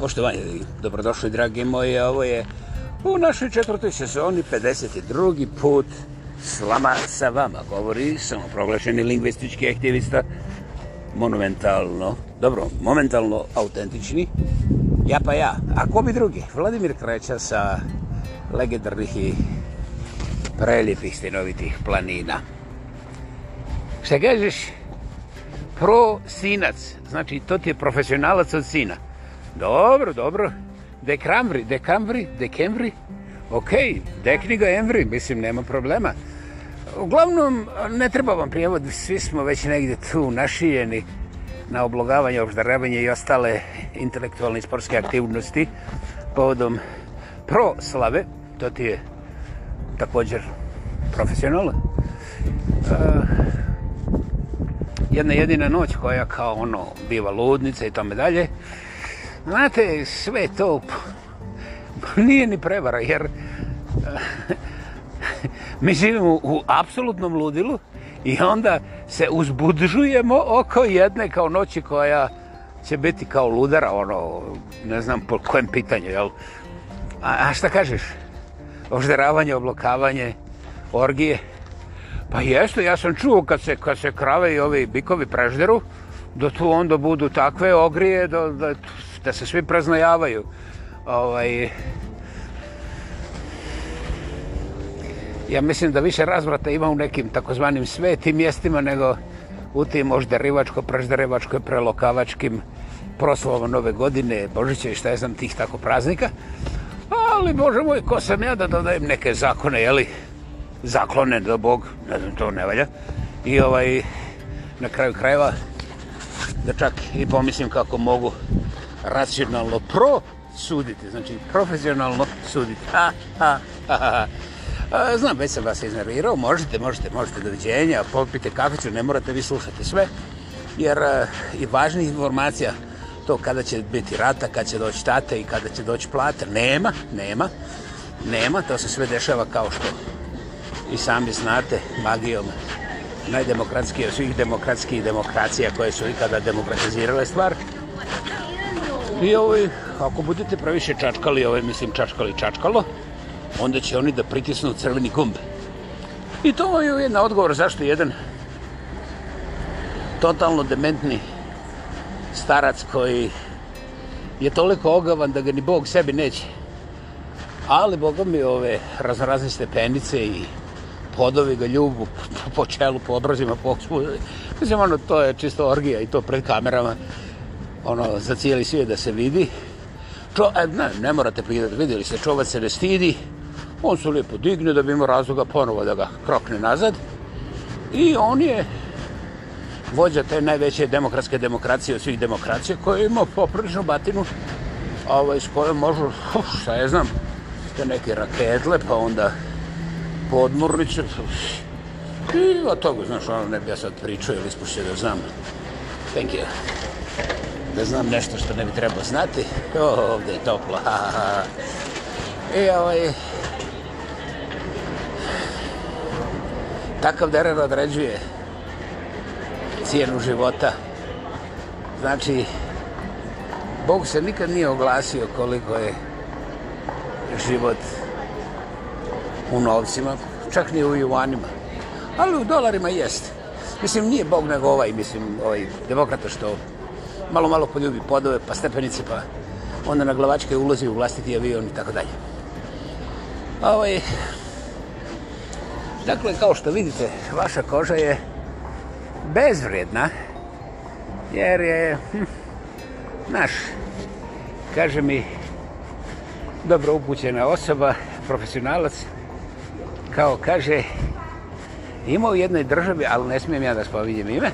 poštovanje, dobrodošli dragi moji, ovo je u našoj četvrtoj sezoni 52. put slama sa vama, govori samoproglašeni lingvistički aktivista, monumentalno, dobro, momentalno autentični, ja pa ja, a ko bi drugi, Vladimir Kreća sa legendarnih i prelijepih stinovitih planina. Šta kažeš? Pro sinac, znači to ti je profesionalac od sina. Dobro, dobro. De Kramri, De Kramri, De Kemri. Okej, okay. De Kniga Emri, mislim, nema problema. Uglavnom, ne treba vam prijevod, svi smo već negdje tu našiljeni na oblogavanje, obždarevanje i ostale intelektualne i sportske aktivnosti povodom proslave, to ti je također profesionalno. E, jedna jedina noć koja kao ono biva ludnica i tome dalje, Znate, sve to nije ni prevara, jer eh, mi živimo u apsolutnom ludilu i onda se uzbudžujemo oko jedne kao noći koja će biti kao ludara, ono, ne znam po kojem pitanju, jel? A, a šta kažeš? Ožderavanje, oblokavanje, orgije? Pa jesto, ja sam čuo kad se, kad se krave i ovi bikovi prežderu, da tu onda budu takve ogrije, da, da da se svi preznajavaju. Ovaj, ja mislim da više razvrata ima u nekim takozvanim svetim mjestima nego u tim možda rivačko, prežderevačko, prelokavačkim proslovom nove godine, Božića i šta je znam tih tako praznika. Ali, Bože moj, ko sam ja da dodajem neke zakone, jeli? Zaklone do Bog, ne znam, to ne valja. I ovaj, na kraju krajeva, da čak i pomislim kako mogu racionalno pro suditi, znači profesionalno suditi. Ha, ha, ha. A, znam, već sam vas iznervirao, možete, možete, možete doviđenja, popite kafeću, ne morate vi slušati sve, jer a, e, i važnih informacija to kada će biti rata, kada će doći tate i kada će doći plata, nema, nema, nema, to se sve dešava kao što i sami znate magijom najdemokratskije od svih demokratskih demokracija koje su ikada demokratizirale stvar. I ovaj, ako budete previše čačkali, ovaj, mislim čačkali čačkalo, onda će oni da pritisnu crveni gumb. I to je jedan odgovor zašto jedan totalno dementni starac koji je toliko ogavan da ga ni Bog sebi neće. Ali, Boga mi, ove raznorazne stepenice i podovi ga ljubu po, po čelu, po obrazima, po oksu. Mislim, ono, to je čisto orgija i to pred kamerama ono, za cijeli svijet da se vidi. Čo, e, ne, ne morate pitati, vidjeli se, čovac se ne stidi. On se lijepo digne da bi imao razloga ponovo da ga krokne nazad. I on je vođa te najveće demokratske demokracije od svih demokracija koje je imao popriličnu batinu ovaj, s kojom možu, šta je znam, te neke raketle, pa onda podmurniće. I od toga, znaš, ono ne bi ja sad pričao, ili ispušće da znam. Thank you da znam nešto što ne bi trebao znati. O, ovdje je toplo. I ovaj... Takav deren određuje cijenu života. Znači, Bog se nikad nije oglasio koliko je život u novcima, čak ni u juanima. Ali u dolarima jeste. Mislim, nije Bog nego ovaj, mislim, ovaj demokrata što malo, malo poljubi podove, pa stepenice, pa onda na glavačke ulozi u vlastiti avion i tako dalje. Ovo ovaj, je... Dakle, kao što vidite, vaša koža je bezvrijedna, jer je, hm, naš, kaže mi, dobro upućena osoba, profesionalac, kao kaže, imao u jednoj državi, ali ne smijem ja da spominjem ime,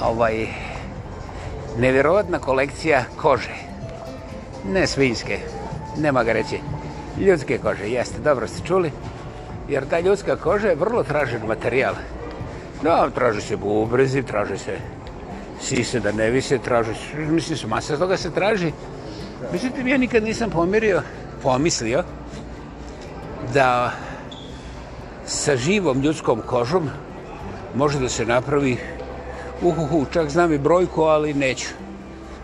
ovaj, nevjerovatna kolekcija kože. Ne svinjske, nema ga reći, ljudske kože, jeste, dobro ste čuli. Jer ta ljudska koža je vrlo tražen materijal. No, traže se bubrezi, traže se sise da ne vise, traže se, mislim, su masa toga se traži. Mislim, ja nikad nisam pomirio, pomislio, da sa živom ljudskom kožom može da se napravi uhuhu, čak znam i brojku, ali neću.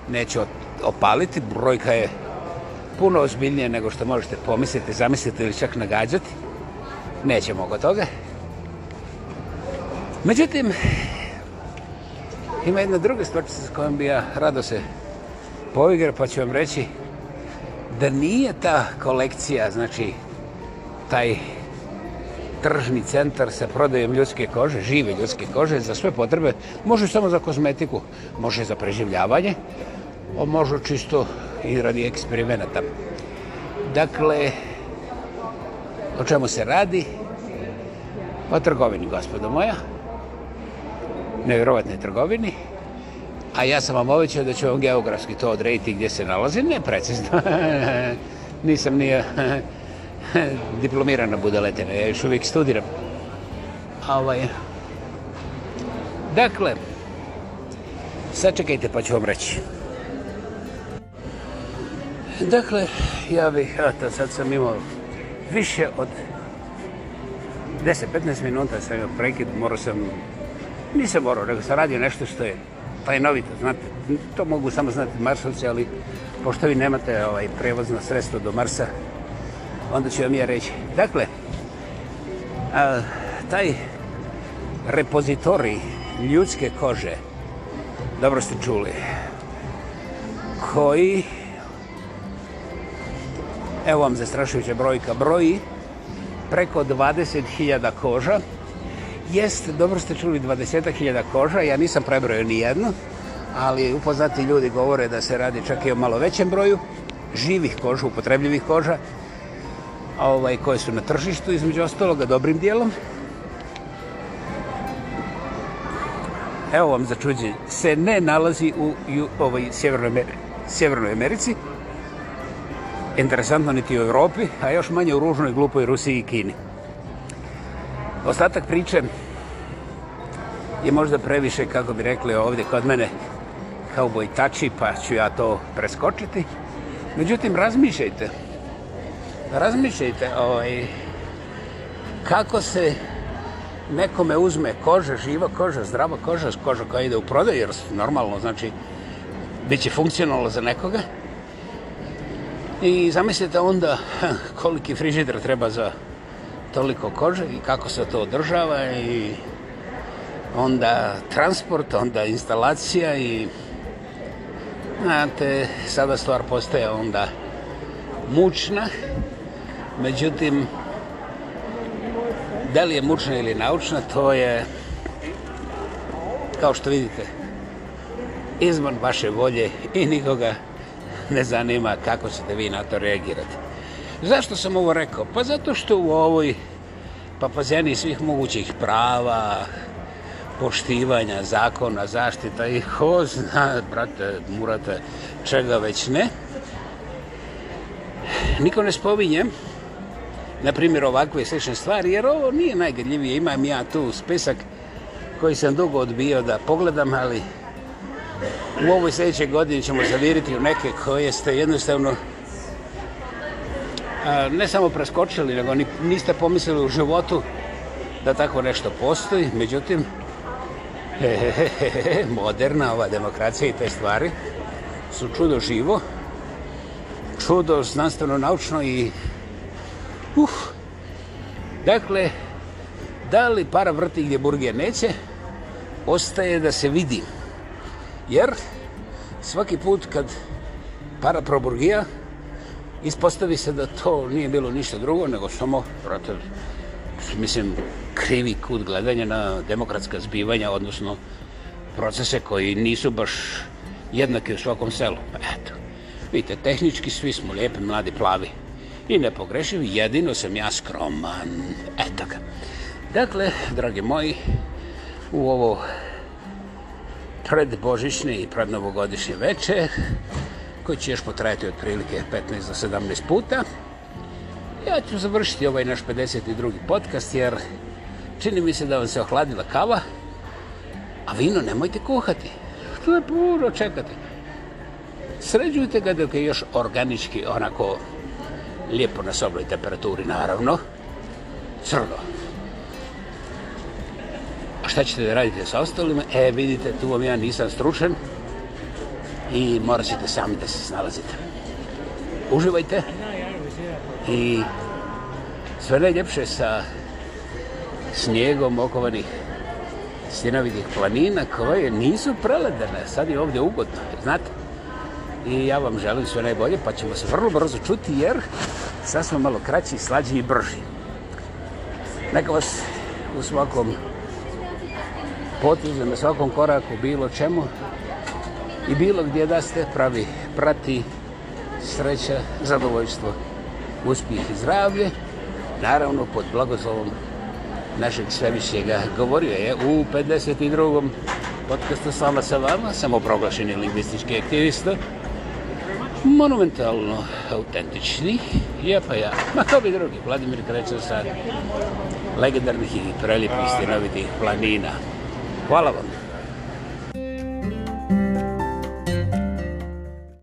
Neću opaliti, brojka je puno ozbiljnije nego što možete pomisliti, zamisliti ili čak nagađati. Nećemo oko toga. Međutim, ima jedna druga stvarčica s kojom bi ja rado se poigra, pa ću vam reći da nije ta kolekcija, znači taj tržni centar sa prodajem ljudske kože, žive ljudske kože, za sve potrebe. Može samo za kozmetiku, može za preživljavanje, o, može čisto i radi eksperimenata. Dakle, o čemu se radi? O trgovini, gospodo moja. Nevjerovatne trgovini. A ja sam vam ovećao da ću vam geografski to odrediti gdje se nalazi. Ne precizno. Nisam nije... diplomirana budaletina, ja još uvijek studiram. Ovaj. Dakle, sačekajte pa ću vam reći. Dakle, ja bih, eto, sad sam imao više od 10-15 minuta sam imao prekid, morao sam, nisam morao, nego sam radio nešto što je tajnovito, pa znate, to mogu samo znati Marsovci, ali pošto vi nemate ovaj prevozno sredstvo do Marsa, onda ću vam ja reći. Dakle, a, taj repozitori ljudske kože, dobro ste čuli, koji, evo vam zastrašujuća brojka, broji preko 20.000 koža, jest, dobro ste čuli, 20.000 koža, ja nisam prebrojio ni jednu, ali upoznati ljudi govore da se radi čak i o malo većem broju živih koža, upotrebljivih koža, ovaj, koje su na tržištu, između ostaloga, dobrim dijelom. Evo vam za čuđenje. Se ne nalazi u, u ovaj, Sjevernoj, Sjevernoj Americi. Interesantno niti u Evropi, a još manje u ružnoj, glupoj Rusiji i Kini. Ostatak priče je možda previše, kako bi rekli ovdje kod mene, kao boj tači, pa ću ja to preskočiti. Međutim, razmišljajte. Razmišljajte razmišljajte ovaj, kako se nekome uzme koža, živa koža, zdrava koža, koža koja ide u prodaj, jer normalno, znači, bit će funkcionalno za nekoga. I zamislite onda koliki frižider treba za toliko kože i kako se to održava i onda transport, onda instalacija i znate, sada stvar postaje onda mučna. Međutim, da li je mučna ili naučna, to je, kao što vidite, izvan vaše volje i nikoga ne zanima kako ćete vi na to reagirati. Zašto sam ovo rekao? Pa zato što u ovoj papazeni svih mogućih prava, poštivanja, zakona, zaštita i ho zna, brate, murate, čega već ne. Niko ne spominjem, na primjer, ovakve slične stvari, jer ovo nije najgadljivije. Imam ja tu spisak koji sam dugo odbio da pogledam, ali u ovoj sljedećoj godini ćemo zaviriti u neke koje ste jednostavno a, ne samo preskočili, nego ni, niste pomislili u životu da tako nešto postoji. Međutim, he, he, he, he, moderna ova demokracija i te stvari su čudo živo, čudo znanstveno-naučno i Uf. Dakle, da li para vrti gdje burger neće, ostaje da se vidi. Jer svaki put kad para proburgija, ispostavi se da to nije bilo ništa drugo, nego samo, vrate, mislim, krivi kut gledanja na demokratska zbivanja, odnosno procese koji nisu baš jednake u svakom selu. Eto, vidite, tehnički svi smo lijepi, mladi, plavi, i ne pogrešim, jedino sam ja skroman. Eto ga. Dakle, dragi moji, u ovo predbožišnje i prednovogodišnje večer, koji će još potrajati otprilike 15 do 17 puta, ja ću završiti ovaj naš 52. podcast, jer čini mi se da vam se ohladila kava, a vino nemojte kuhati. To je puro čekati. Sređujte ga dok je još organički onako lijepo na sobnoj temperaturi, naravno. Crno. A šta ćete da radite sa ostalima? E, vidite, tu vam ja nisam stručen i morat ćete sami da se snalazite. Uživajte i sve najljepše sa snijegom okovanih stjenovitih planina koje nisu preledene. Sad je ovdje ugodno, znate? I ja vam želim sve najbolje, pa ćemo se vrlo brzo čuti jer Sad smo malo kraći, slađi i brži. Neka vas u svakom potuze, na svakom koraku, bilo čemu i bilo gdje da ste pravi, prati sreća, zadovoljstvo, uspjeh i zdravlje, naravno pod blagoslovom našeg svevišćega. Govorio je u 52. podcastu sama sa vama, samoproglašeni lingvistički aktivista, monumentalno autentični, je pa ja. Ma to bi drugi, Vladimir Krećan sad, legendarnih i prelijepih stinovitih planina. Hvala vam.